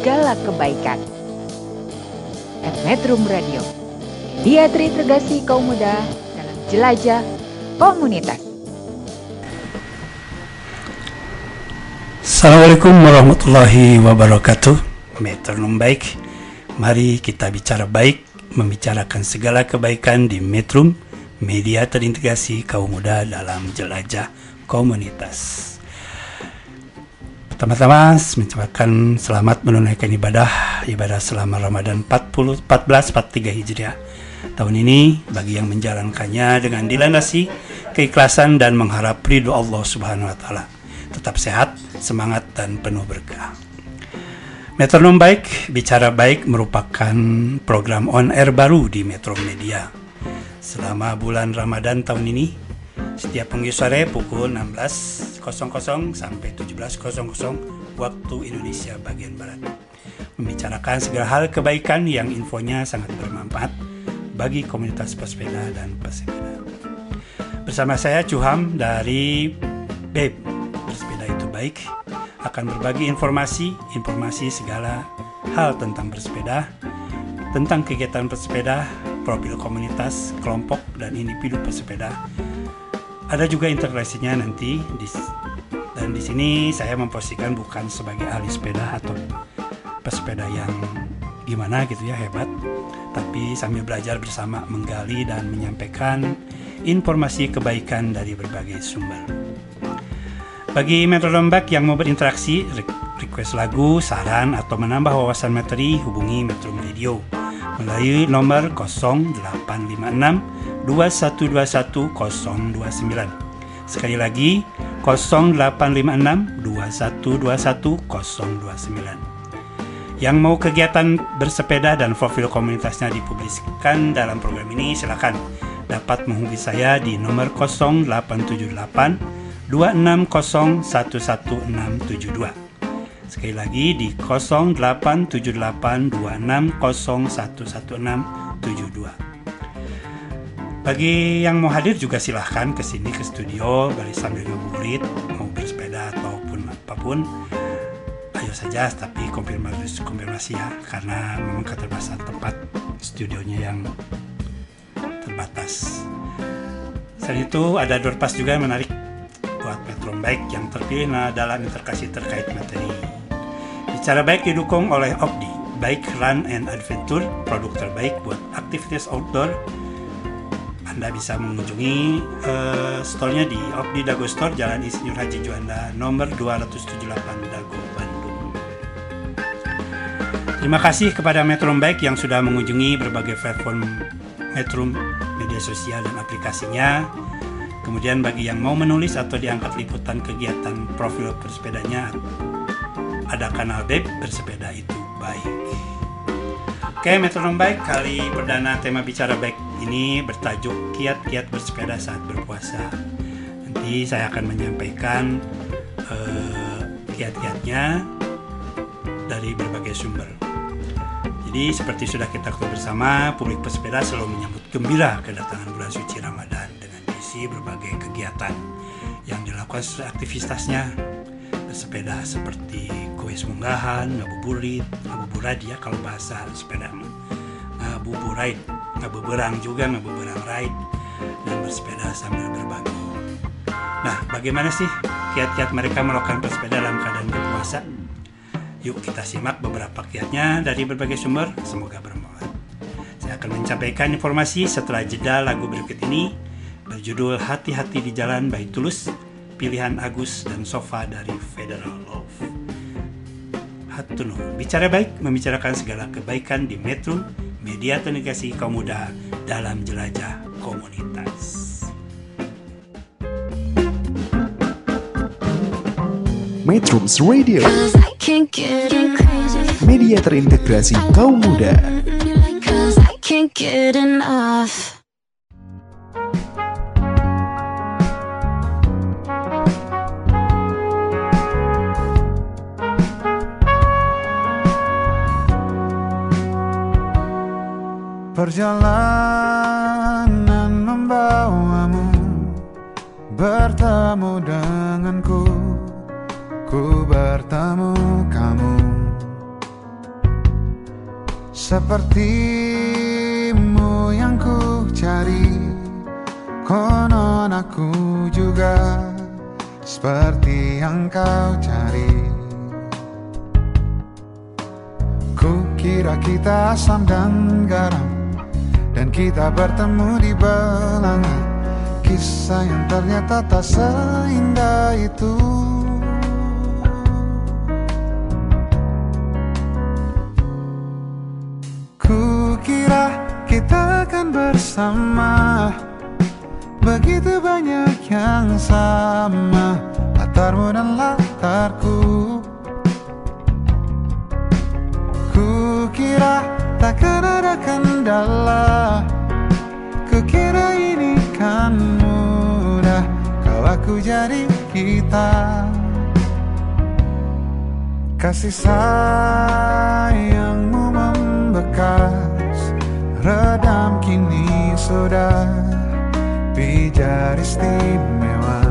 segala kebaikan. At Metrum Radio. Dia terintegrasi kaum muda dalam jelajah komunitas. Assalamualaikum warahmatullahi wabarakatuh. Metronom baik. Mari kita bicara baik, membicarakan segala kebaikan di Metrum, media terintegrasi kaum muda dalam jelajah komunitas. Pertama-tama mengucapkan selamat menunaikan ibadah ibadah selama Ramadan 40 1443 Hijriah. Tahun ini bagi yang menjalankannya dengan dilandasi keikhlasan dan mengharap ridho Allah Subhanahu wa taala. Tetap sehat, semangat dan penuh berkah. Metronom Baik, Bicara Baik merupakan program on air baru di Metro Media. Selama bulan Ramadan tahun ini, setiap pagi sore pukul 16.00 sampai 17.00 waktu Indonesia bagian Barat. Membicarakan segala hal kebaikan yang infonya sangat bermanfaat bagi komunitas pesepeda dan pesepeda. Bersama saya Cuham dari BEB, Bersepeda Itu Baik, akan berbagi informasi, informasi segala hal tentang bersepeda, tentang kegiatan pesepeda, profil komunitas, kelompok, dan individu pesepeda. Ada juga integrasinya nanti di, dan di sini saya memposisikan bukan sebagai ahli sepeda atau pesepeda yang gimana gitu ya hebat, tapi sambil belajar bersama menggali dan menyampaikan informasi kebaikan dari berbagai sumber. Bagi Metro Lombak yang mau berinteraksi, re- request lagu, saran, atau menambah wawasan materi, hubungi Metro Radio melalui nomor 0856 2121 029. Sekali lagi, 0856 2121 029. Yang mau kegiatan bersepeda dan profil komunitasnya dipublikasikan dalam program ini, silakan dapat menghubungi saya di nomor 0878 260116672. Sekali lagi di 087826011672. Bagi yang mau hadir juga silahkan ke sini ke studio balik sambil ngabuburit, mau bersepeda ataupun apa pun. Ayo saja, tapi konfirmasi konfirmasi ya, karena memang keterbatasan tempat studionya yang terbatas. Selain itu ada door pass juga yang menarik buat Metron Baik yang terpilih nah, dalam interkasi terkait materi. Bicara baik didukung oleh Opdi, Bike Run and Adventure, produk terbaik buat aktivitas outdoor. Anda bisa mengunjungi eh, store-nya di Opdi Dago Store, Jalan Insinyur Haji Juanda, nomor 278 Dago, Bandung. Terima kasih kepada Metro Baik yang sudah mengunjungi berbagai platform Metro media sosial dan aplikasinya. Kemudian bagi yang mau menulis atau diangkat liputan kegiatan profil bersepedanya ada kanal web bersepeda itu baik. Oke, metronom baik kali perdana tema bicara baik ini bertajuk kiat-kiat bersepeda saat berpuasa. Nanti saya akan menyampaikan eh, kiat-kiatnya dari berbagai sumber. Jadi seperti sudah kita ketahui bersama, publik pesepeda selalu menyambut gembira kedatangan bulan suci Ramadan dengan diisi berbagai kegiatan yang dilakukan aktivitasnya bersepeda seperti kuis munggahan, ngabuburit, ngabuburit ya kalau bahasa sepeda mah. ngabuburit, ngabuberang juga, ngabuberang ride dan bersepeda sambil berbagi. Nah, bagaimana sih kiat-kiat mereka melakukan bersepeda dalam keadaan berpuasa? Yuk kita simak beberapa kiatnya dari berbagai sumber, semoga bermanfaat. Saya akan menyampaikan informasi setelah jeda lagu berikut ini berjudul Hati-Hati di Jalan by Tulus, pilihan Agus dan Sofa dari Federal Love. Hatuno, bicara baik membicarakan segala kebaikan di Metro, media komunikasi kaum muda dalam jelajah komunitas. Metrums Radio Cause I can't get enough. media terintegrasi kaum muda. Perjalanan membawamu Bertemu denganku Ku bertemu kamu. Sepertimu yang ku cari Konon aku juga Seperti yang kau cari. Ku kira kita asam dan garam Dan kita bertemu di belanga. Kisah yang ternyata tak seindah itu. Ku kira kita akan bersama. Begitu banyak yang sama. Latarmu dan latarku. Ku kira takkan ada kendala Kukira ini kan mudah. Kau aku jadi kita. Kasih sayangmu membekas Redam kini sudah. Pijar istimewa.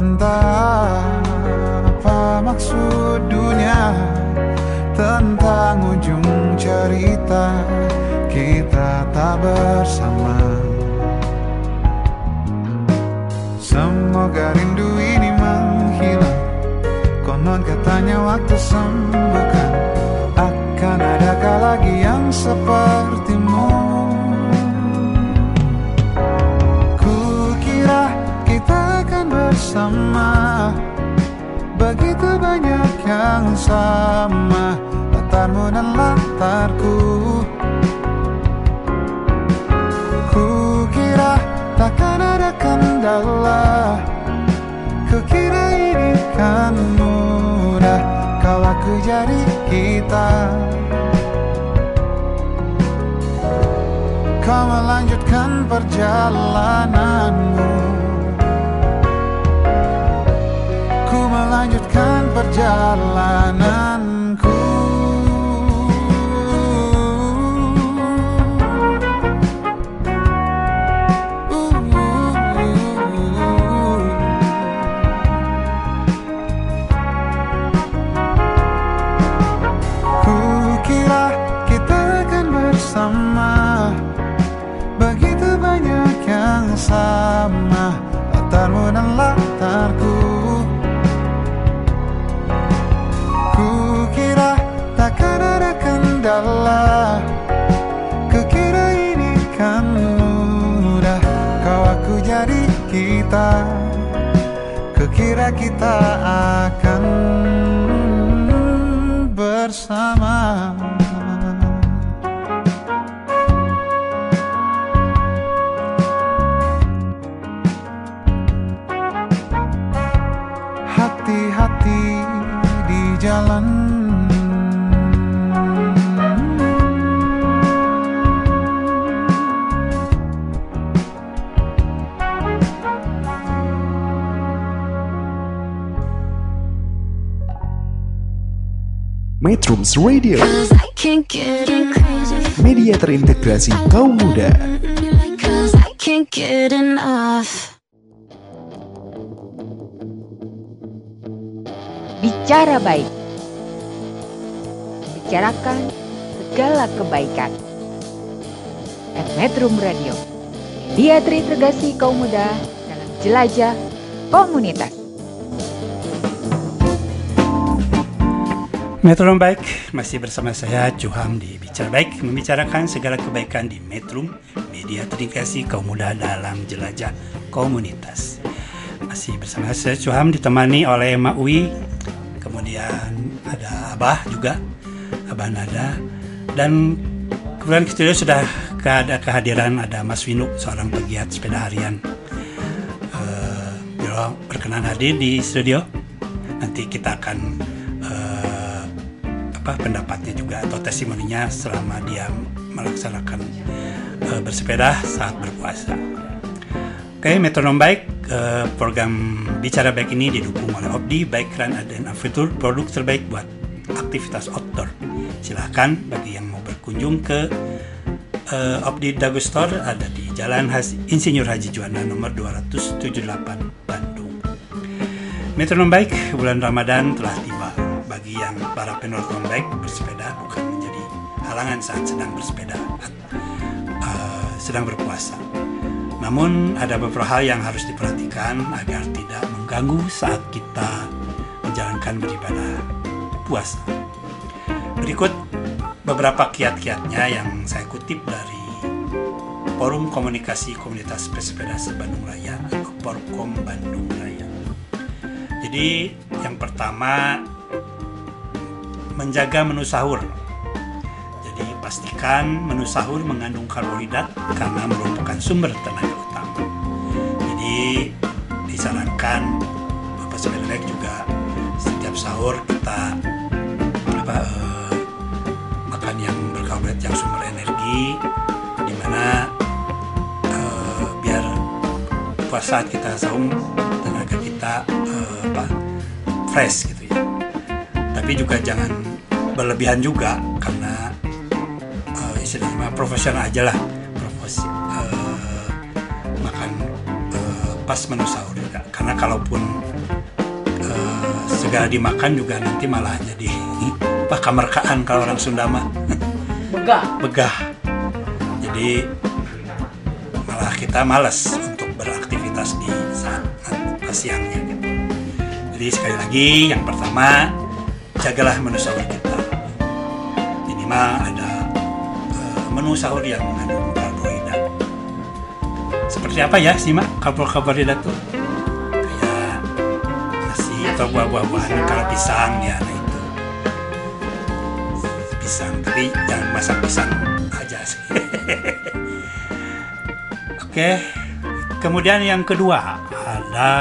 Entah apa maksud dunia Tentang ujung cerita Kita tak bersama. Semoga rindu ini menghilang. Konon katanya waktu sembuhkan. Akan adakah lagi yang sepertimu? Ku kira kita akan bersama Begitu banyak yang sama Latarmu dan latarku. Ku kira takkan ada kendala Kukira ini kan mudah Kau aku jadi kita. Kau melanjutkan perjalananmu Ku melanjutkan perjalananku kita Kukira kita akan Metrums Radio, media terintegrasi kaum muda. Bicara baik. Bicarakan segala kebaikan. At Metrum Radio. Media terintegrasi kaum muda dalam jelajah komunitas. Metrum Baik masih bersama saya Cuham di Bicara Baik membicarakan segala kebaikan di Metrum media terintegrasi kaum muda dalam jelajah komunitas. Masih bersama saya Cuham ditemani oleh Mak kemudian ada Abah juga, Abah Nada dan kemudian di studio sudah ada kehadiran ada Mas Winu seorang pegiat sepeda harian. Beliau berkenan hadir di studio. Nanti kita akan apa pendapatnya juga atau testimoninya selama dia melaksanakan eh, bersepeda saat berpuasa. Oke, metronom baik eh, program bicara baik ini didukung oleh Opdi Bike Run dan Aventure produk terbaik buat aktivitas outdoor. Silahkan bagi yang mau berkunjung ke eh, Opdi Dago Store ada di Jalan Has Insinyur Haji Juanda nomor 278 Bandung. Metronom baik bulan Ramadan telah tiba. Bagi yang para penolong baik bersepeda bukan menjadi halangan saat sedang bersepeda, eh, sedang berpuasa. Namun ada beberapa hal yang harus diperhatikan agar tidak mengganggu saat kita menjalankan beribadah puasa. Berikut beberapa kiat-kiatnya yang saya kutip dari Forum Komunikasi Komunitas Pesepeda Sebandung Raya atau Bandung Raya. Jadi yang pertama menjaga menu sahur. Jadi pastikan menu sahur mengandung karbohidrat karena merupakan sumber tenaga utama. Jadi disarankan Bapak Sebenarnya juga setiap sahur kita apa eh, makan yang berkarbohidrat yang sumber energi di mana eh, biar puasa saat kita saum tenaga kita eh, apa fresh gitu ya tapi juga jangan berlebihan juga karena eh, istilahnya profesional aja lah. Profesi eh, makan eh, pas menu sahur juga. Karena kalaupun eh, segala dimakan juga nanti malah jadi apa kamerkaan kalau orang Sunda mah. Begah. begah. Jadi malah kita malas untuk beraktivitas di saat pas siangnya gitu. jadi sekali lagi yang pertama jagalah menu sahur menu sahur yang mengandung karbohidrat. Seperti apa ya sih mak karbohidrat tuh? Kayak nasi atau buah-buahan kalau pisang ya nah itu. Pisang tapi jangan masak pisang aja sih. Oke kemudian yang kedua ada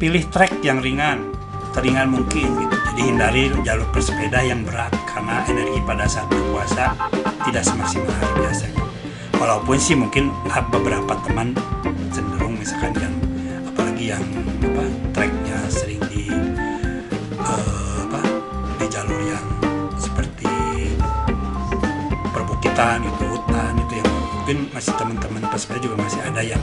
pilih trek yang ringan. Teringan mungkin gitu jadi hindari jalur bersepeda yang berat karena energi pada saat berpuasa tidak semaksimal hari biasa walaupun sih mungkin ah, beberapa teman cenderung misalkan yang apalagi yang apa treknya sering di eh, apa di jalur yang seperti perbukitan itu hutan itu yang mungkin masih teman-teman pesepeda juga masih ada yang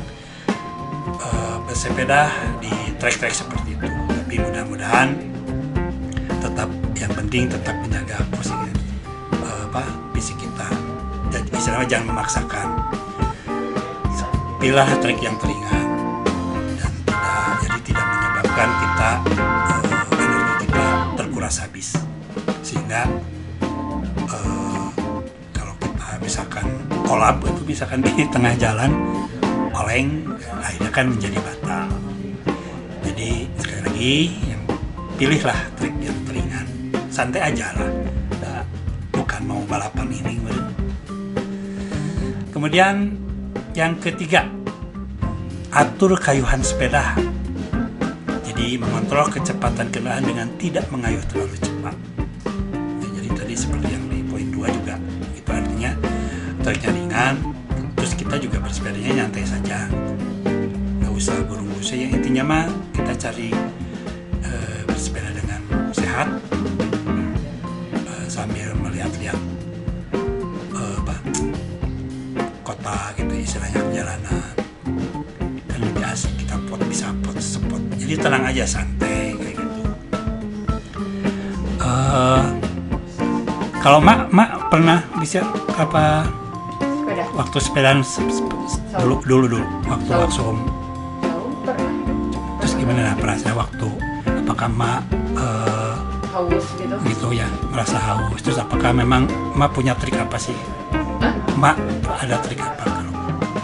eh, bersepeda di trek-trek seperti itu. Tapi mudah-mudahan penting tetap menjaga posisi eh, apa fisik kita. Dan istilahnya jangan memaksakan. Pilih trek yang teringat. Dan tidak jadi tidak menyebabkan kita eh, energi kita terkuras habis. Sehingga eh, kalau kita misalkan kolab itu misalkan di tengah jalan oleng akhirnya kan menjadi batal. Jadi sekali lagi yang pilihlah trik santai aja lah. Nah, bukan mau balapan ini. Kemudian yang ketiga atur kayuhan sepeda. Jadi mengontrol kecepatan kendaraan dengan tidak mengayuh terlalu cepat. Ya, jadi tadi seperti yang di poin 2 juga. Itu artinya triknya ringan terus kita juga bersepedanya nyantai saja. Nggak usah gurung-gurung ya intinya mah kita cari istilahnya perjalanan kan lebih asik kita pot bisa pot spot jadi tenang aja santai kayak gitu. Eh, kalau mak mak pernah bisa apa? Sepeda. waktu sepedaan se- se- dulu dulu dulu waktu langsung Tahu pernah. Terus gimana perasaan waktu? Apakah mak eh, haus gitu. gitu ya merasa haus? Terus apakah memang mak punya trik apa sih? Hah? mak ada trik apa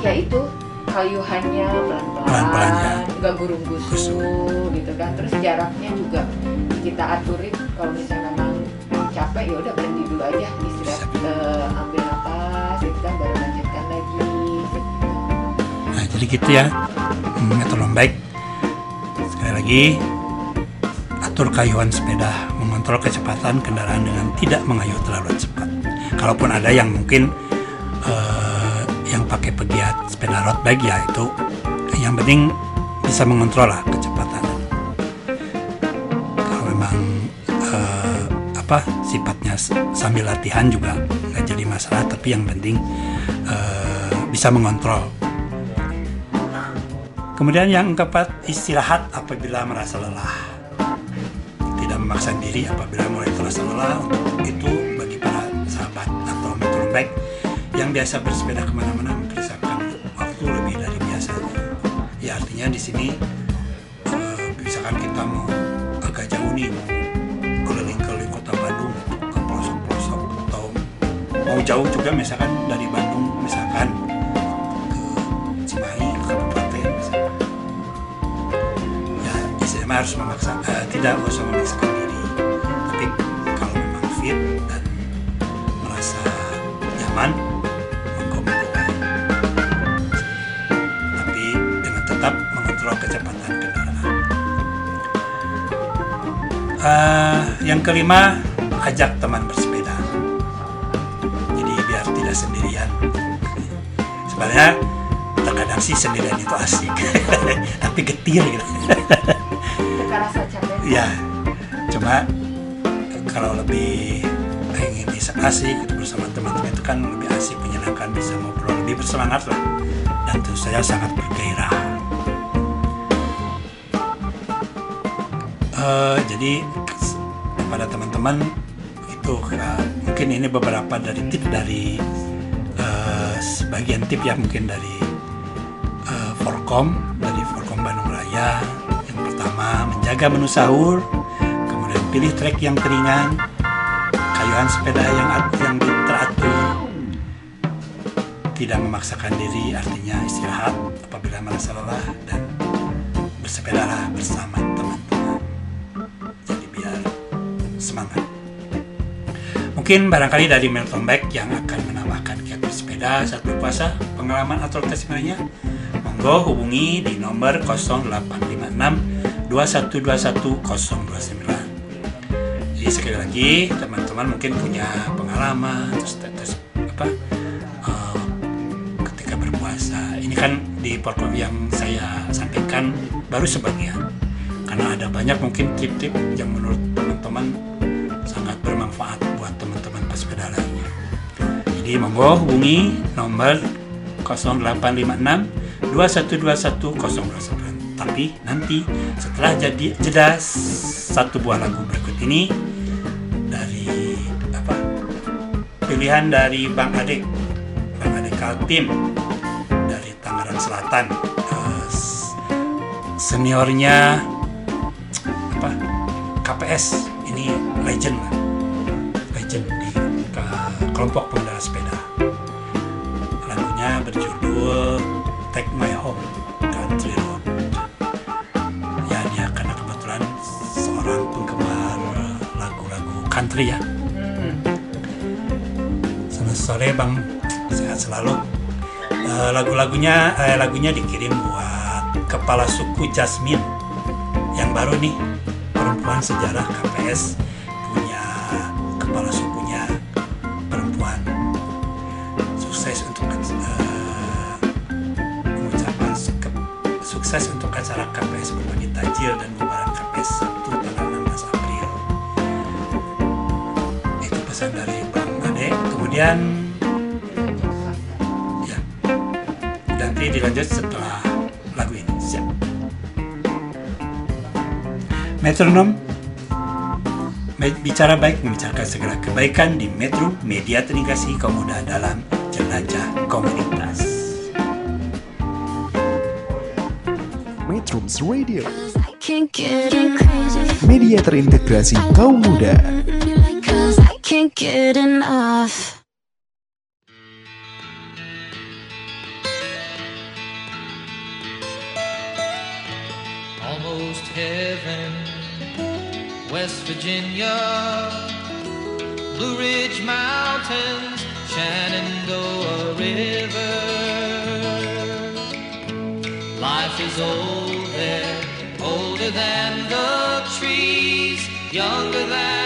Ya itu kayuhannya pelan-pelan, ya. nggak gurung gusu gitu kan. Terus jaraknya juga kita aturin kalau misalnya memang capek ya udah berhenti dulu aja istirahat eh, ambil nafas gitu kan baru lanjutkan lagi gitu. nah jadi gitu ya Hmm, metronom baik sekali lagi mengatur kayuhan sepeda, mengontrol kecepatan kendaraan dengan tidak mengayuh terlalu cepat. Kalaupun ada yang mungkin pakai pegiat sepeda road bike ya itu yang penting bisa mengontrol lah kecepatan. Kalau memang eh, apa sifatnya sambil latihan juga nggak jadi masalah, tapi yang penting eh, bisa mengontrol. Kemudian yang keempat, istirahat apabila merasa lelah. Tidak memaksa diri apabila mulai terasa lelah. Itu bagi para sahabat atau mountain bike yang biasa bersepeda ke mana-mana artinya di sini misalkan kita mau agak jauh nih mau keliling-keliling kota Bandung ke pelosok-pelosok atau mau jauh juga misalkan dari Bandung misalkan ke Cimahi ke kabupaten misalkan. Ya istilahnya harus memaksa eh, tidak usah memaksakan Eh, yang kelima ajak teman bersepeda. Jadi biar tidak sendirian. Sebenarnya terkadang sih sendirian itu asik. Tapi getir gitu. Ya cuma kalau lebih ingin bisa asik gitu bersama teman-teman itu kan lebih asik menyenangkan bisa ngobrol lebih bersemangat lah. Dan tentu saja sangat bergairah Eh, jadi kepada teman-teman itu eh, mungkin ini beberapa dari tip dari eh, sebagian tip ya mungkin dari eh, Forkom dari Forkom Bandung Raya. Yang pertama menjaga menu sahur kemudian pilih trek yang ringan kayuhan sepeda yang yang teratur. Tidak memaksakan diri artinya istirahat apabila merasa lelah dan bersepedalah bersama mungkin barangkali dari Milton Beck yang akan menambahkan kiat bersepeda saat berpuasa pengalaman atau testimoninya monggo hubungi di nomor 0856 2121 029 jadi sekali lagi teman-teman mungkin punya pengalaman terus, terus apa eh, ketika berpuasa. Ini kan di program yang saya sampaikan baru sebagian. Karena ada banyak mungkin tip-tip yang menurut teman-teman sangat bermanfaat jadi monggo. Hubungi nomor 0856 2121 029 tapi nanti setelah jadi jeda satu buah lagu berikut ini dari apa pilihan dari Bang Adek Bang Adek Kaltim dari Tangerang Selatan. Eh, seniornya apa KPS ini legend lah. Legend kelompok pengendara sepeda. Lagunya berjudul Take My Home Country Road ya dia karena kebetulan seorang penggemar lagu-lagu country ya. Selamat sore Bang, sehat selalu. Eh, lagu-lagunya eh, lagunya dikirim buat kepala suku Jasmine. Yang baru nih perempuan sejarah KPS kemudian ya nanti dilanjut setelah lagu ini. Siap. Metronom Me- bicara baik membicarakan segala kebaikan di Metro Media Tenikasi kaum muda dalam jelajah komunitas. Metrums Radio, media terintegrasi kaum muda. Is old there, older than the trees younger than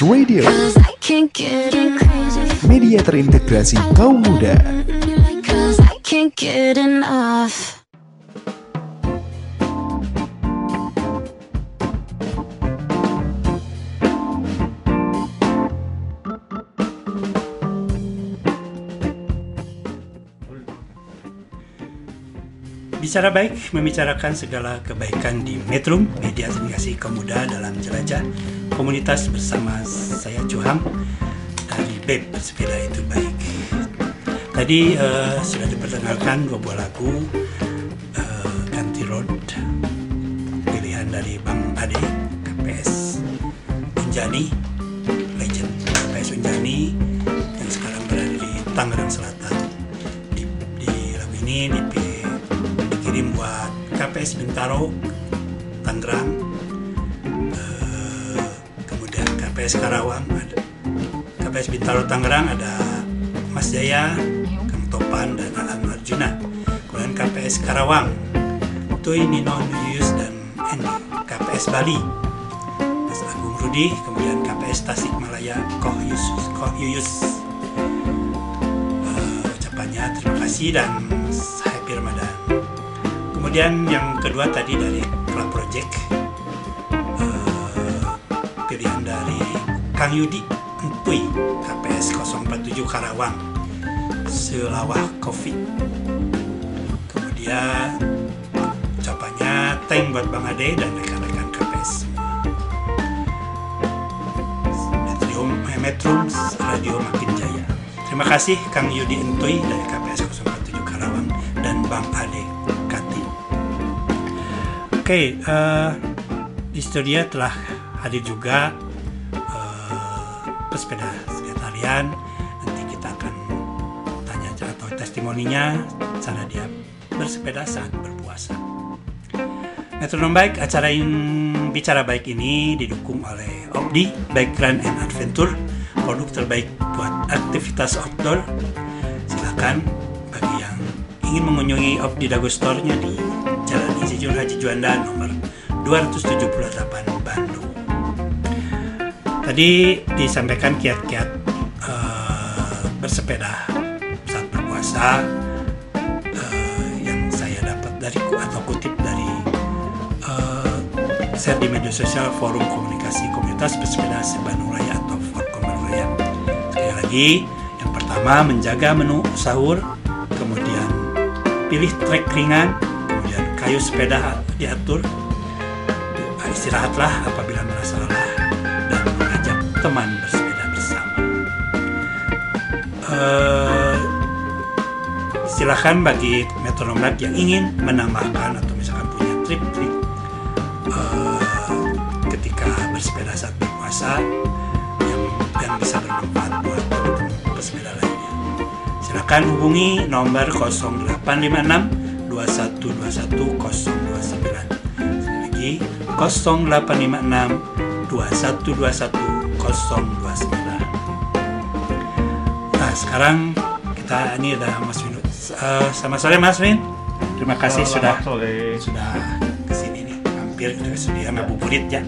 Radio, media terintegrasi kaum muda. Bicara baik, membicarakan segala kebaikan di Metrum, media komunikasi kaum muda dalam jelajah komunitas bersama saya Cuham dari BEP Bersepeda Itu Baik. Tadi eh, sudah diperdengarkan dua buah lagu KPS Karawang, ada KPS Bintaro Tangerang ada Mas Jaya, Kang Topan dan Alam Arjuna. Kemudian KPS Karawang, Tuy Nino Yuyus dan Endi. KPS Bali, Mas Agung Rudi, kemudian KPS Tasikmalaya, Koh Yus, Koh Yuyus. Eh, ucapannya terima kasih dan happy Ramadan. Kemudian yang kedua tadi dari Club Project Kang Yudi Entui KPS 047 Karawang. Selawah Coffee kemudian ucapannya thank buat Bang Ade dan rekan-rekan KPS semua Metro, Metro Radio Makin Jaya. Terima kasih Kang Yudi Entui dari KPS 047 Karawang dan Bang Ade Kati. Oke, eh, di studio telah hadir juga testimoninya cara dia bersepeda saat berpuasa. Metronom Baik, acara in, bicara baik ini didukung oleh Opdi, Background and Adventure, produk terbaik buat aktivitas outdoor. Silakan bagi yang ingin mengunjungi Opdi Dago Store-nya di Jalan Insinyur Haji Juanda nomor 278 Bandung. Tadi disampaikan kiat-kiat eh, bersepeda saat berpuasa sosial forum komunikasi komunitas bersepeda Sebandung Raya atau Forkom Bandung Raya. Sekali lagi, yang pertama menjaga menu sahur, kemudian pilih trek ringan, kemudian kayu sepeda diatur, istirahatlah apabila merasa lelah, dan mengajak teman bersepeda bersama. Eh, silahkan bagi metronom yang ingin menambahkan atau berpuasa yang yang bisa bermanfaat buat teman-teman pesepeda lainnya. Silakan hubungi nomor 0856 2121 029. Sekali lagi 0856 2121 029. Nah, sekarang kita ini ada Mas Win. Eh, selamat sore Mas Win. Terima kasih sudah sudah ke sini nih. Hampir ke studio ngabuburit ya.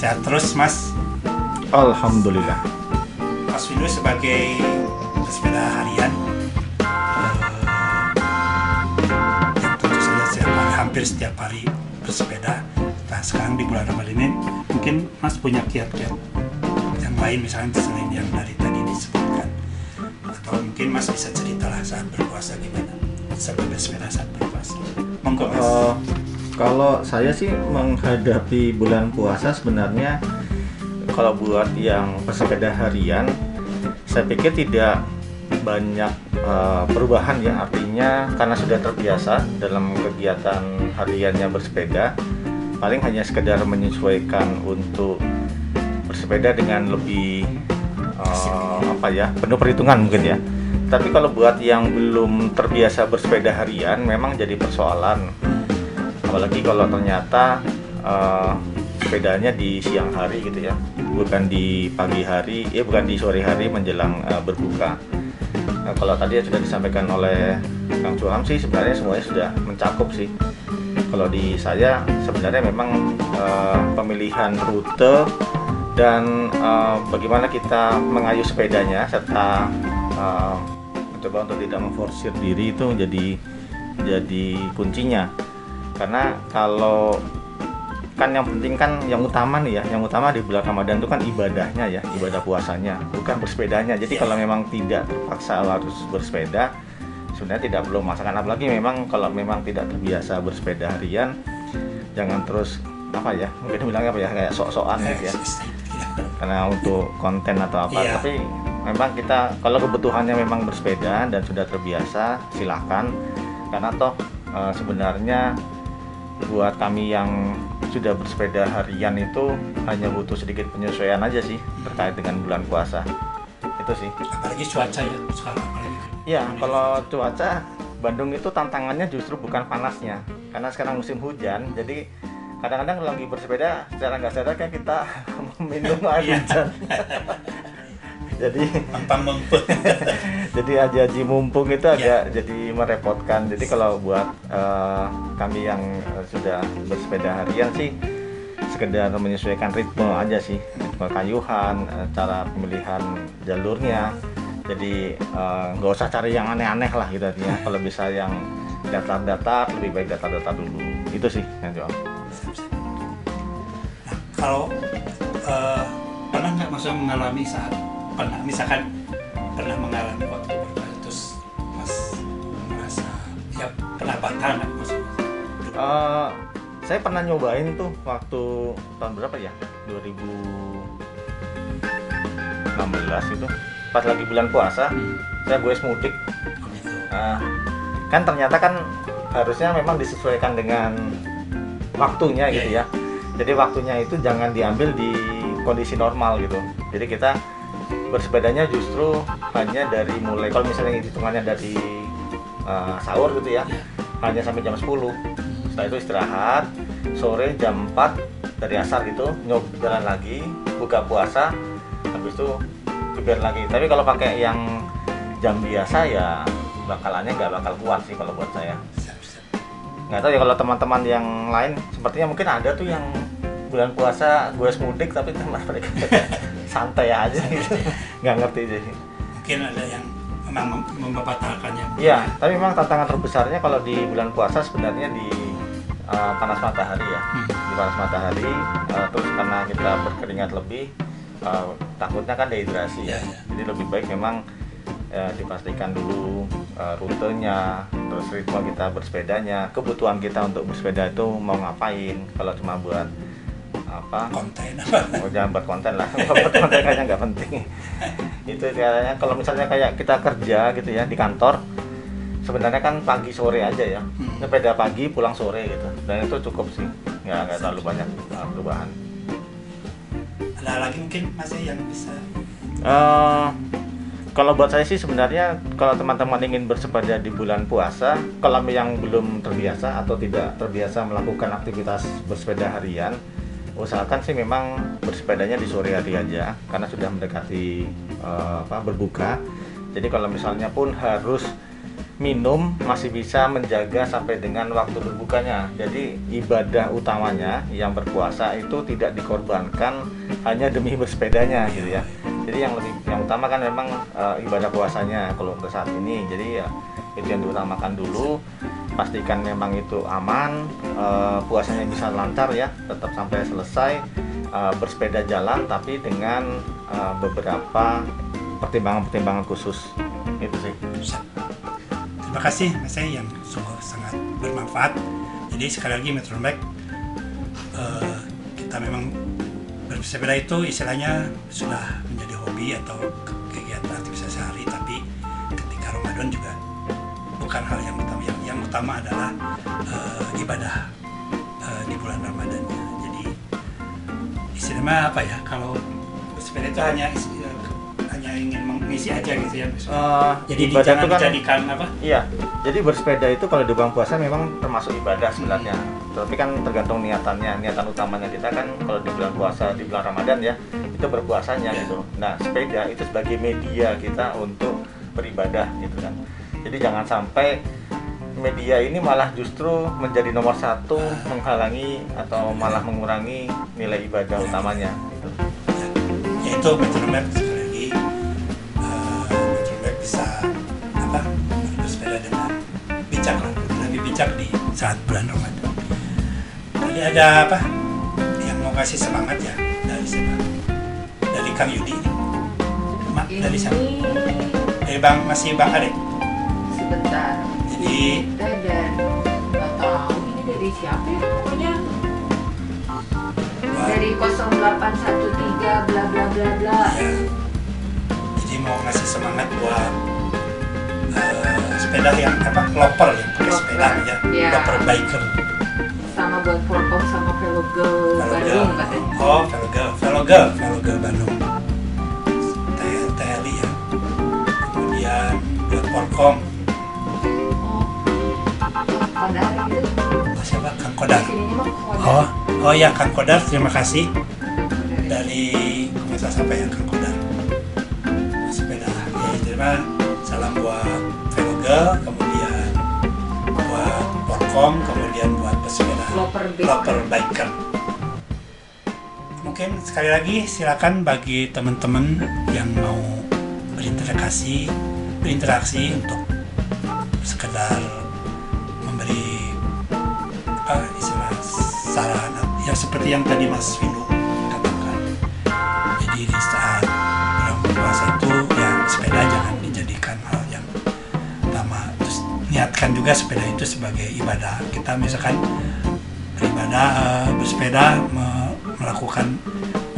Sehat terus Mas. Alhamdulillah. Mas Windu sebagai pesepeda harian eh, yang tentu saja setiap hari, hampir setiap hari bersepeda. Nah sekarang di bulan Ramadan ini mungkin Mas punya kiat-kiat yang lain misalnya selain yang dari tadi disebutkan atau mungkin Mas bisa ceritalah saat berpuasa gimana sambil bersepeda saat berpuasa. Monggo Mas. Eh, kalau saya sih menghadapi bulan puasa sebenarnya kalau buat yang pesepeda harian saya pikir tidak banyak eh, perubahan ya. Artinya karena sudah terbiasa dalam kegiatan hariannya bersepeda paling hanya sekedar menyesuaikan untuk bersepeda dengan lebih eh, apa ya penuh perhitungan mungkin ya. Tapi kalau buat yang belum terbiasa bersepeda harian memang jadi persoalan apalagi kalau ternyata eh, sepedanya di siang hari gitu ya. Bukan di pagi hari ya bukan di sore hari menjelang eh, berbuka. Nah, kalau tadi yang sudah disampaikan oleh Kang Cuham sih sebenarnya semuanya sudah mencakup sih. Kalau di saya sebenarnya memang eh, pemilihan rute dan eh, bagaimana kita mengayuh sepedanya serta eh, mencoba untuk tidak memforsir diri itu jadi jadi kuncinya. Karena kalau kan yang penting kan yang utama nih ya yang utama di bulan Ramadan itu kan ibadahnya ya ibadah puasanya bukan bersepedanya. Jadi kalau memang tidak terpaksa harus bersepeda sebenarnya tidak perlu masakan. Apalagi memang kalau memang tidak terbiasa bersepeda harian jangan terus apa ya mungkin bilangnya apa ya kayak sok-sokan gitu ya. Karena untuk konten atau apa. Iya. tapi memang kita kalau kebutuhannya memang bersepeda dan sudah terbiasa silahkan karena toh eh, sebenarnya buat kami yang sudah bersepeda harian itu hanya butuh sedikit penyesuaian aja sih terkait dengan bulan puasa. Itu sih. Apalagi cuaca ya sekarang. Ya kalau cuaca Bandung itu tantangannya justru bukan panasnya. Karena sekarang musim hujan jadi kadang-kadang kalau lagi bersepeda secara nggak sadar kan kita minum air Iya. hujan jadi Mampang mempet. jadi aji-aji mumpung itu agak Ya. jadi merepotkan. Jadi kalau buat eh, kami yang eh, sudah bersepeda harian sih sekedar menyesuaikan ritme aja sih. Ritme kayuhan eh, cara pemilihan jalurnya. Jadi nggak usah cari yang aneh-aneh lah gitu artinya. Kalau bisa yang datar-datar lebih baik datar-datar dulu. Itu sih yang jual. Kalau eh, pernah nggak maksudnya mengalami saat pernah misalkan pernah mengalami waktu berpuasa terus mas merasa ya pernah batal nggak maksudnya? Eh, saya pernah nyobain tuh waktu tahun berapa ya? 2016 itu pas lagi bulan puasa saya gue mudik. Nah, kan ternyata kan harusnya memang disesuaikan dengan waktunya gitu ya. Jadi waktunya itu jangan diambil di kondisi normal gitu. Jadi kita bersepedanya justru hanya dari mulai kalau misalnya hitungannya dari eh, sahur gitu ya hanya sampai jam 10 setelah itu istirahat sore jam 4 dari asar gitu nyob jalan lagi buka puasa habis itu kebiar lagi. Tapi kalau pakai yang jam biasa ya bakalannya nggak bakal kuat sih kalau buat saya. Nggak tahu ya kalau teman-teman yang lain sepertinya mungkin ada tuh yang bulan puasa gue mudik tapi teman mereka santai aja gitu nggak ngerti sih mungkin ada yang memang mem- membatalkannya Iya, tapi memang tantangan terbesarnya kalau di bulan puasa sebenarnya di uh, panas matahari ya. Di panas matahari, uh, terus karena kita berkeringat lebih, uh, takutnya kan dehidrasi ya. Jadi lebih baik memang uh, dipastikan dulu uh, rutenya, terus ritme kita bersepedanya, kebutuhan kita untuk bersepeda itu mau ngapain. Kalau cuma buat apa? Konten. Oh, jangan buat konten lah. Buat konten kayaknya nggak penting. Itu kayaknya kalau misalnya kayak kita kerja gitu ya di kantor sebenarnya kan pagi sore aja ya. Sepeda pagi pulang sore gitu. Dan itu cukup sih. Nggak nggak terlalu banyak uh, perubahan. Ada lagi mungkin masih yang bisa? Eh, kalau buat saya sih sebenarnya kalau teman-teman ingin bersepeda di bulan puasa, kalau yang belum terbiasa atau tidak terbiasa melakukan aktivitas bersepeda harian, usahakan sih memang bersepedanya di sore hari aja karena sudah mendekati eh, apa berbuka. Jadi kalau misalnya pun harus minum masih bisa menjaga sampai dengan waktu berbukanya. Jadi ibadah utamanya yang berpuasa itu tidak dikorbankan hanya demi bersepedanya gitu ya. Jadi yang lebih yang utama kan memang eh, ibadah puasanya kalau untuk saat ini. Jadi ya itu yang diutamakan dulu. Pastikan memang itu aman, eh, puasanya bisa lancar ya, tetap sampai selesai eh, bersepeda jalan tapi dengan eh, beberapa pertimbangan-pertimbangan khusus. Itu sih. Terima kasih Mas Ei yang sungguh sangat bermanfaat. Jadi sekali lagi Metro eh, kita memang bersepeda itu istilahnya sudah menjadi hobi atau ke- kegiatan aktivitas sehari, tapi ketika Ramadan juga bukan hal yang utama. Yang, yang utama adalah eh, ibadah eh, di bulan Ramadannya. Jadi istilahnya apa ya? Kalau bersepeda itu hanya eh, hanya ingin mengisi aja gitu ya. Eh, Jadi ibadah itu kan- dijadikan apa? Iya, jadi bersepeda itu kalau di bulan puasa memang termasuk ibadah sebenarnya. Tapi kan tergantung niatannya. Niatan utamanya kita kan kalau di bulan puasa di bulan Ramadan ya itu berpuasanya gitu. Nah sepeda itu sebagai media kita untuk beribadah gitu kan. Jadi jangan sampai media ini malah justru menjadi nomor satu menghalangi atau malah mengurangi nilai ibadah utamanya. gitu. yaitu metronom sekali lagi eh, metronom bisa apa bersepeda dengan bijak lah lebih bijak di saat bulan Ramadan. Tadi ada apa yang mau kasih semangat ya dari siapa? Dari Kang Yudi. Ma, dari siapa? Ini Dari Bang masih Bang Arek. Dan nggak tahu ini dari siapa ya pokoknya wah, dari 0813 bla bla bla bla. ya, jadi mau ngasih semangat buat eh, sepeda yang apa loper yang pakai sepeda ya, Iya. loper biker. sama buat Forkom sama Velo Girl Bandung katanya. Oh, Velogel, Velogel, Velogel Bandung. TL, TLI ya. Kemudian buat Porkom, siapa? Kang Kodar. Oh, oh ya Kang Kodar, terima kasih dari komunitas apa ya Kang Kodar. Sepeda. Ya, terima salam buat Velogel, kemudian buat Porkom, kemudian buat pesepeda. Loper Biker. Mungkin sekali lagi silakan bagi teman-teman yang mau berinteraksi, berinteraksi untuk yang tadi Mas Windu katakan. Jadi di saat bulan puasa itu ya sepeda jangan dijadikan hal yang utama. Terus niatkan juga sepeda itu sebagai ibadah. Kita misalkan beribadah eh, bersepeda me- melakukan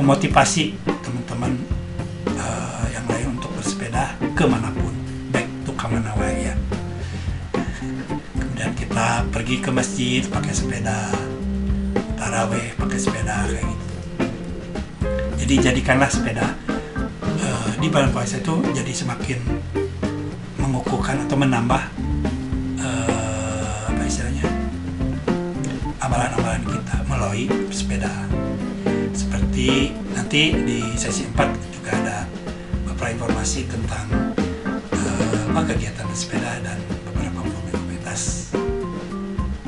memotivasi teman-teman eh, yang lain untuk bersepeda ke mana pun baik itu ke mana ya kemudian kita pergi ke masjid pakai sepeda taraweh pakai sepeda kayak gitu jadi jadikanlah sepeda eh, di bulan puasa itu jadi semakin mengukuhkan atau menambah eh, apa istilahnya amalan-amalan kita melalui sepeda. Seperti nanti di sesi 4 juga ada beberapa informasi tentang apa kegiatan bersepeda dan beberapa komunitas.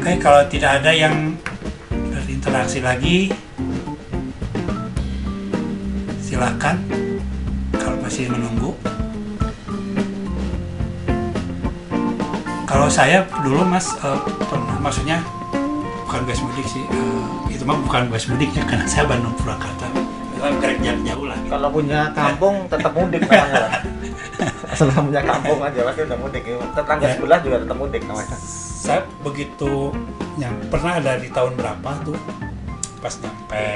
Oke, kalau tidak ada yang berinteraksi lagi, silakan kalau masih menunggu. Kalau saya dulu mas eh, pernah, maksudnya bukan gas mudik sih, eh, itu mah bukan gas mudik ya karena saya Bandung Purwakarta, jarak jauh lah. Kalau punya kampung tetap mudik namanya. Setelah punya kampung aja pasti udah mudik. Tetangga Ya. sebelah juga tetap mudik namanya. Saya begitu yang pernah ada di tahun berapa tuh pas nyampe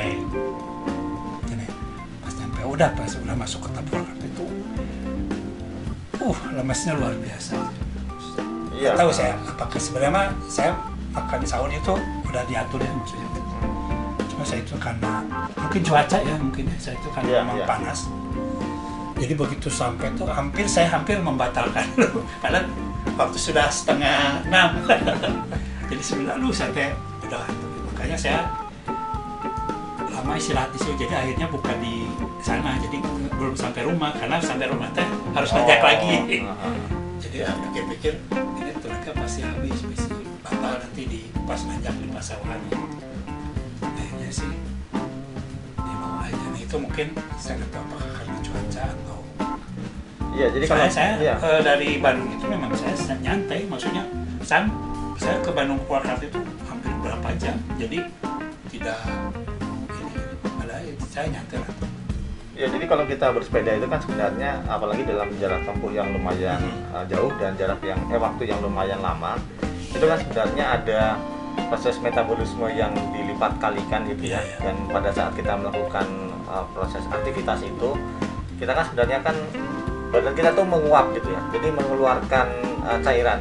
gini, pas nyampe udah pas udah masuk kota Purwakarta itu, uh lemesnya luar biasa. Iya. tahu saya apakah sebenarnya mah saya makan sahur itu udah diatur ya maksudnya cuma saya itu karena mungkin cuaca ya mungkin ya, saya itu karena Iya, memang iya. panas jadi begitu sampai tuh hampir saya hampir membatalkan karena waktu sudah setengah enam jadi sembilan lu saya teh udah makanya saya lama istirahat di situ. Jadi akhirnya buka di sana. Jadi belum sampai rumah. Karena sampai rumah teh harus ngajak lagi. jadi ya pikir-pikir ini tenaga pasti habis pasti batal nanti di pas nanjak di pasawahan kayaknya sih ya mau aja. Nah itu mungkin saya nggak tahu apakah karena cuaca atau Iya, jadi kalau soalnya saya iya. eh, dari Bandung itu memang saya sa- nyantai. Maksudnya saya saya ke Bandung Purwakarta itu hampir berapa jam. Jadi tidak saya nyantai lah Ya, jadi kalau kita bersepeda itu kan sebenarnya apalagi dalam jarak tempuh yang lumayan uh, jauh dan jarak yang eh waktu yang lumayan lama, itu kan sebenarnya ada proses metabolisme yang dilipat kalikan gitu ya. Dan pada saat kita melakukan uh, proses aktivitas itu, kita kan sebenarnya kan badan kita tuh menguap gitu ya. Jadi mengeluarkan uh, cairan.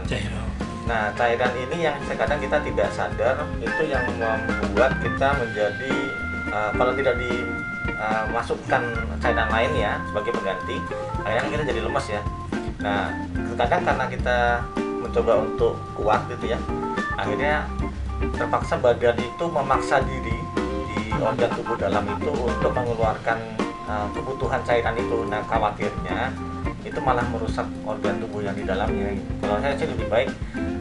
Nah, cairan ini yang kadang kita tidak sadar itu yang membuat kita menjadi uh, kalau tidak dimasukkan cairan lain ya sebagai pengganti, akhirnya kita jadi lemas ya. Nah, kadang karena kita mencoba untuk kuat gitu ya, akhirnya terpaksa badan itu memaksa diri di organ tubuh dalam itu untuk mengeluarkan uh, kebutuhan cairan itu. Nah, khawatirnya itu malah merusak organ tubuh yang di dalamnya. Kalau saya sih lebih baik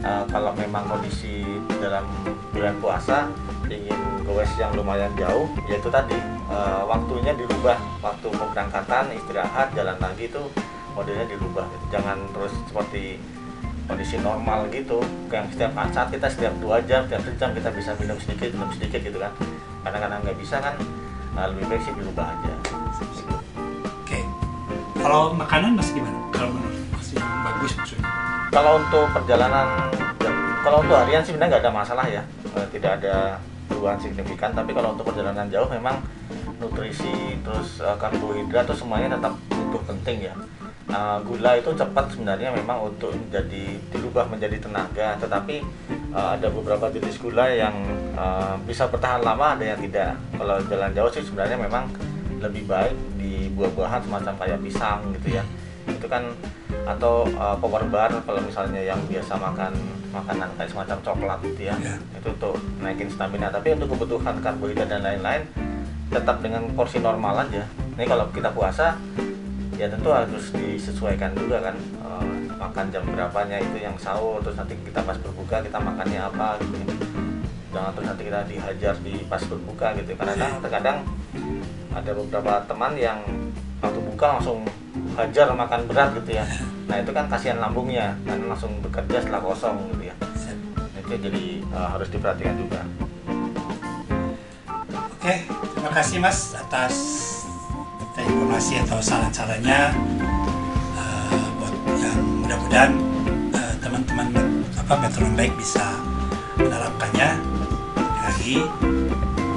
eh, kalau memang kondisi dalam bulan puasa ingin goes yang lumayan jauh yaitu tadi eh, waktunya dirubah waktu pemberangkatan istirahat jalan lagi itu modelnya dirubah gitu. jangan terus seperti kondisi normal gitu yang setiap saat kita setiap dua jam setiap jam kita bisa minum sedikit minum sedikit gitu kan kadang-kadang nggak bisa kan nah, lebih baik sih dirubah aja Oke. Kalau makanan mas gimana? Kalau menurut mas yang bagus maksudnya? kalau untuk perjalanan jam- kalau untuk harian sih sebenarnya nggak ada masalah ya Eh, tidak ada perubahan signifikan tapi kalau untuk perjalanan jauh memang nutrisi terus eh, karbohidrat terus semuanya tetap butuh penting ya. Eh, gula itu cepat sebenarnya memang untuk menjadi dirubah menjadi tenaga tetapi eh, ada beberapa jenis gula yang eh, bisa bertahan lama ada yang tidak. Kalau jalan jauh sih sebenarnya memang lebih baik di buah-buahan semacam kayak pisang gitu ya. Itu kan atau uh, power bar kalau misalnya yang biasa makan makanan kayak semacam coklat gitu ya. Itu untuk naikin stamina. Tapi untuk kebutuhan karbohidrat dan lain-lain tetap dengan porsi normal aja. Ini kalau kita puasa ya tentu harus disesuaikan juga kan eh, makan jam berapanya itu yang sahur terus nanti kita pas berbuka kita makannya apa gitu ya. jangan terus nanti kita dihajar di pas berbuka gitu kadang terkadang ada beberapa teman yang waktu buka langsung hajar makan berat gitu ya. Nah itu kan kasihan lambungnya karena langsung bekerja setelah kosong gitu ya. Itu jadi eh, harus diperhatikan juga. Oke, terima kasih Mas atas informasi atau saran-sarannya. Eh, buat yang mudah-mudahan eh, teman-teman apa metronom baik bisa menerapkannya. Lagi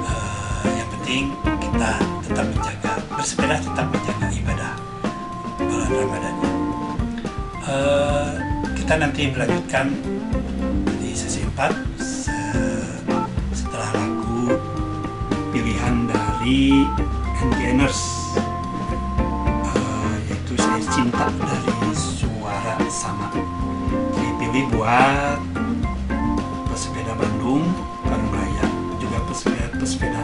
eh, yang penting kita tetap menjaga bersepeda tetap menjaga ibadah bulan Ramadan Eh, kita nanti melanjutkan di sesi 4 se- setelah lagu pilihan dari NGNers Eh, yaitu saya cinta dari suara sama. Dipilih buat pesepeda Bandung Bandung Raya juga pesepeda pesepeda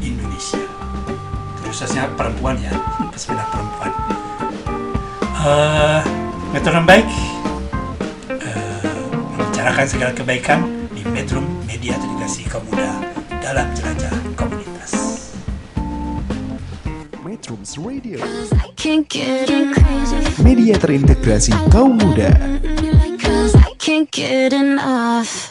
Indonesia. Khususnya perempuan ya pesepeda perempuan Eh, metode baik. Eh, membicarakan segala kebaikan di Metro Media Edukasi Kaum Muda dalam jelajah komunitas. Metrums Radio. Media terintegrasi kaum muda. Cause I can't get enough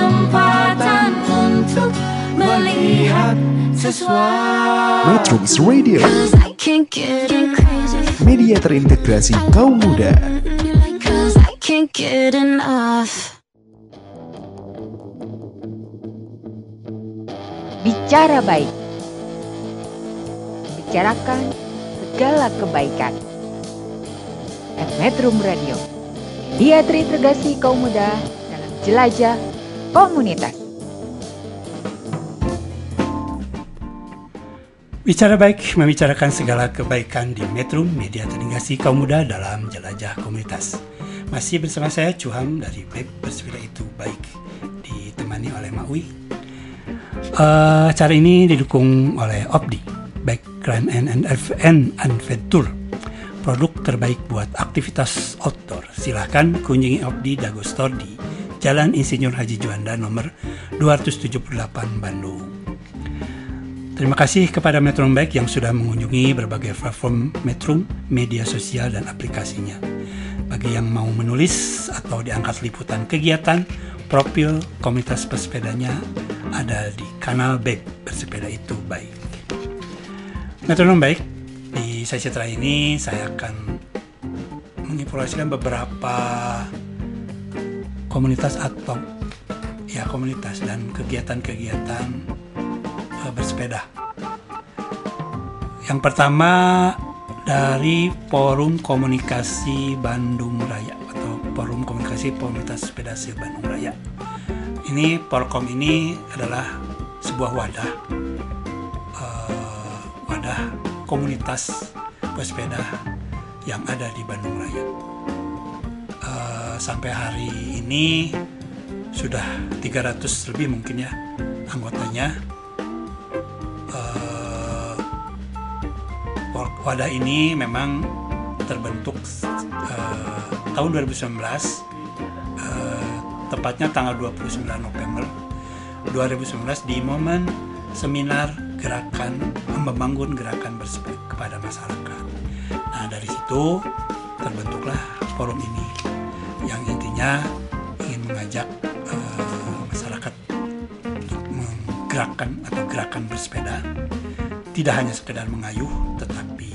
kesempatan untuk melihat sesuatu Metrums Radio, media terintegrasi kaum muda. Bicara baik. Bicarakan segala kebaikan. At Metro Radio. Dia terintegrasi kaum muda dalam jelajah komunitas. Bicara baik membicarakan segala kebaikan di Metro Media Terintegrasi Kaum Muda dalam Jelajah Komunitas. Masih bersama saya Cuham dari Web Bersepeda Itu Baik ditemani oleh Mak Wi. Eh, acara ini didukung oleh Opdi, Background and, and, and Adventure, produk terbaik buat aktivitas outdoor. Silahkan kunjungi Opdi Dago Store di Jalan Insinyur Haji Juanda nomor 278 Bandung. Terima kasih kepada Metro Baik yang sudah mengunjungi berbagai platform Metro, media sosial dan aplikasinya. Bagi yang mau menulis atau diangkat liputan kegiatan, profil komunitas bersepedanya ada di kanal Baik Bersepeda Itu Baik. Metronom Baik, di sesi terakhir ini saya akan menginformasikan beberapa komunitas atau ya komunitas dan kegiatan-kegiatan eh, bersepeda. Yang pertama dari Forum Komunikasi Bandung Raya atau Forum Komunikasi Komunitas Sepeda Se Bandung Raya. Ini Porkom ini adalah sebuah wadah eh, wadah komunitas pesepeda yang ada di Bandung Raya. Sampai hari ini sudah 300 lebih mungkin ya anggotanya. Eh, wadah ini memang terbentuk eh, tahun 2019 eh, tepatnya tanggal 29 November 2019 di momen seminar gerakan membangun gerakan bersepeda kepada masyarakat. Nah dari situ terbentuklah forum ini yang intinya ingin mengajak eh, masyarakat untuk menggerakkan atau gerakan bersepeda. Tidak hanya sekedar mengayuh tetapi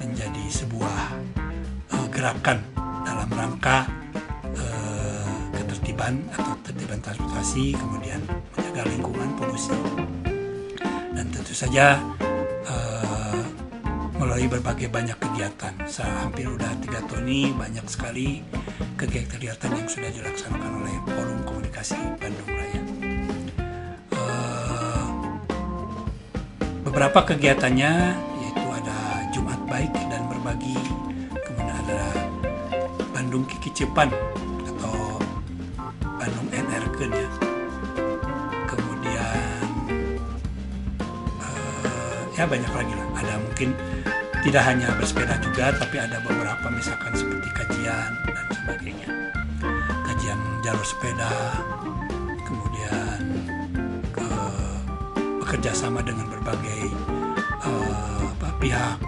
menjadi sebuah eh, gerakan dalam rangka eh, ketertiban atau tertiban transportasi kemudian menjaga lingkungan polusi. Dan tentu saja eh, melalui berbagai banyak kegiatan saya hampir udah tiga tahun ini banyak sekali kegiatan-kegiatan yang sudah dilaksanakan oleh Forum Komunikasi Bandung Raya. Eh, beberapa kegiatannya yaitu ada Jumat Baik dan Berbagi kemudian ada Bandung Kiki Cepan atau Bandung NR Ken ya kemudian eh, ya banyak lagi lah. Ada mungkin tidak hanya bersepeda juga tapi ada beberapa misalkan seperti kajian dan sebagainya. Kajian jalur sepeda kemudian eh, bekerja sama dengan berbagai eh, apa, pihak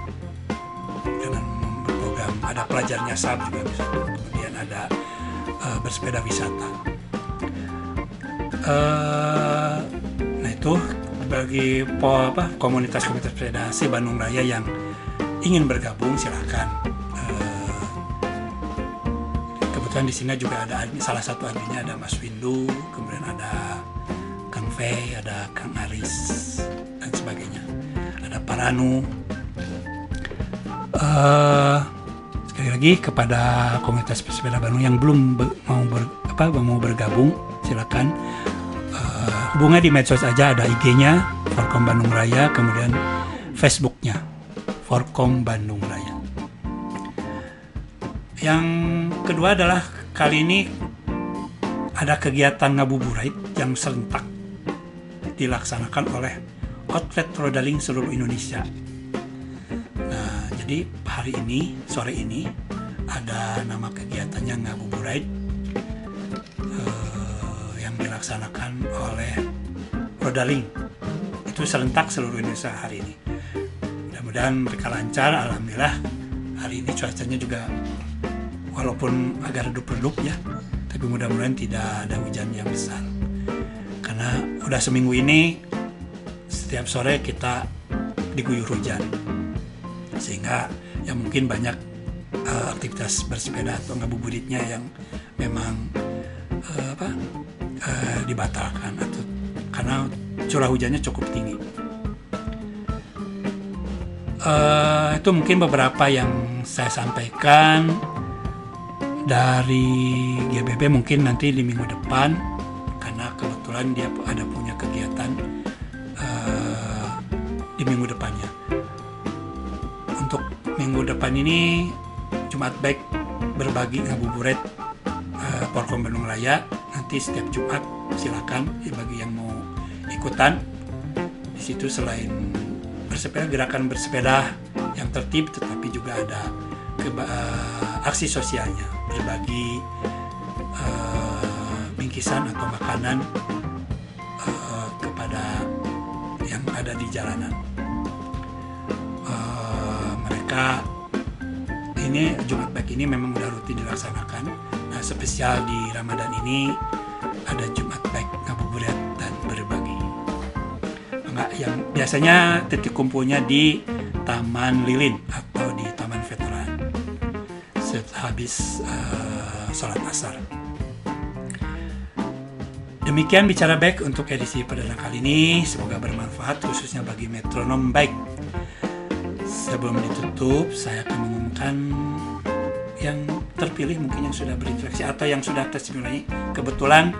dengan program ada pelajarnya SAP juga bisa. Kemudian ada eh, bersepeda wisata. Eh, nah itu bagi komunitas-komunitas sepeda si Bandung Raya yang ingin bergabung silahkan Eh, kebetulan di sini juga ada salah satu adminnya ada Mas Windu kemudian ada Kang Fei ada Kang Aris dan sebagainya. Ada Paranu. Eh, sekali lagi kepada komunitas pesepeda Bandung yang belum be- mau ber, apa mau bergabung silakan. Eh, hubungi di medsos aja ada IG-nya Forkom Bandung Raya kemudian Facebook-nya Forkom Bandung Raya Yang kedua adalah kali ini ada kegiatan ngabuburit yang serentak dilaksanakan oleh outlet rodaling seluruh Indonesia. Nah, jadi hari ini, sore ini ada nama kegiatannya ngabuburit eh, yang dilaksanakan oleh Rodaling. Itu serentak seluruh Indonesia hari ini. Mudah-mudahan mereka lancar, alhamdulillah. Hari ini cuacanya juga walaupun agak redup-redup ya, tapi mudah-mudahan tidak ada hujan yang besar. Karena udah seminggu ini setiap sore kita diguyur hujan, sehingga ya mungkin banyak eh, aktivitas bersepeda atau ngabuburitnya yang memang eh, apa eh, dibatalkan atau karena curah hujannya cukup tinggi. Eh, itu mungkin beberapa yang saya sampaikan dari GBB mungkin nanti di minggu depan karena kebetulan dia ada punya kegiatan eh, di minggu depannya. Untuk minggu depan ini Jumat baik berbagi ngabuburit eh, Porkom Bandung Raya nanti setiap Jumat silakan bagi yang mau ikutan di situ selain bersepeda gerakan bersepeda yang tertib tetapi juga ada keba- eh, aksi sosialnya. Berbagi eh, bingkisan atau makanan eh, kepada yang ada di jalanan. Eh, mereka ini Jumat Baik ini memang udah rutin dilaksanakan. Nah spesial di Ramadan ini biasanya titik kumpulnya di Taman Lilin atau di Taman Veteran sehabis eh, sholat asar. Demikian bicara baik untuk edisi perdana kali ini. Semoga bermanfaat khususnya bagi metronom baik. Sebelum ditutup, saya akan mengumumkan yang terpilih mungkin yang sudah berinteraksi atau yang sudah testimoni. Kebetulan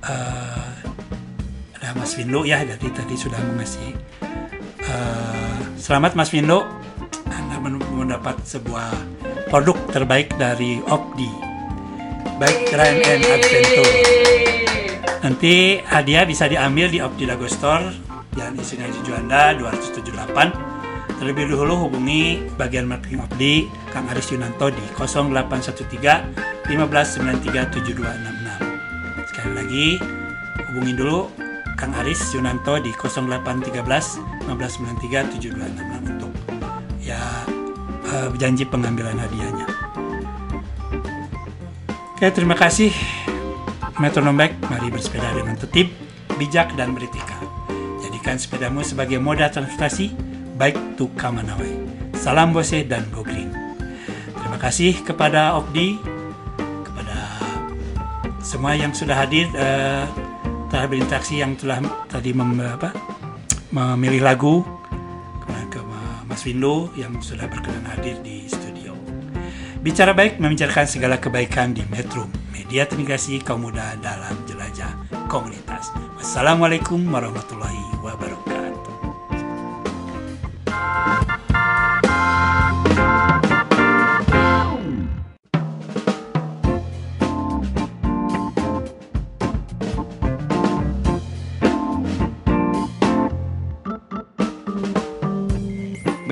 ada Mas Windo ya, jadi tadi sudah mengasih. eh, selamat Mas Windo, Anda men- mendapat sebuah produk terbaik dari Opdi. Baik Ryan and Adventure. Nanti hadiah bisa diambil di Opdi Dago Store, Jalan Isinya Juanda 278. Terlebih dahulu hubungi bagian marketing Opdi Kang Aris Yunanto di 0813 1593 7266. Sekali lagi hubungi dulu Kang Aris Yunanto di 0813 1593 7266 untuk ya eh, janji pengambilan hadiahnya. Oke, terima kasih. Metronom baik, mari bersepeda dengan tertib, bijak, dan beretika. Jadikan sepedamu sebagai moda transportasi, baik to Kamanawai. Salam Bose dan Go Green. Terima kasih kepada Opdi, kepada semua yang sudah hadir, eh, telah berinteraksi yang telah tadi mem, apa, memilih lagu, ke Mas Windo yang sudah berkenan hadir di studio. Bicara baik membicarakan segala kebaikan di Metro, media terintegrasi kaum muda dalam jelajah komunitas. Wassalamualaikum warahmatullahi wabarakatuh.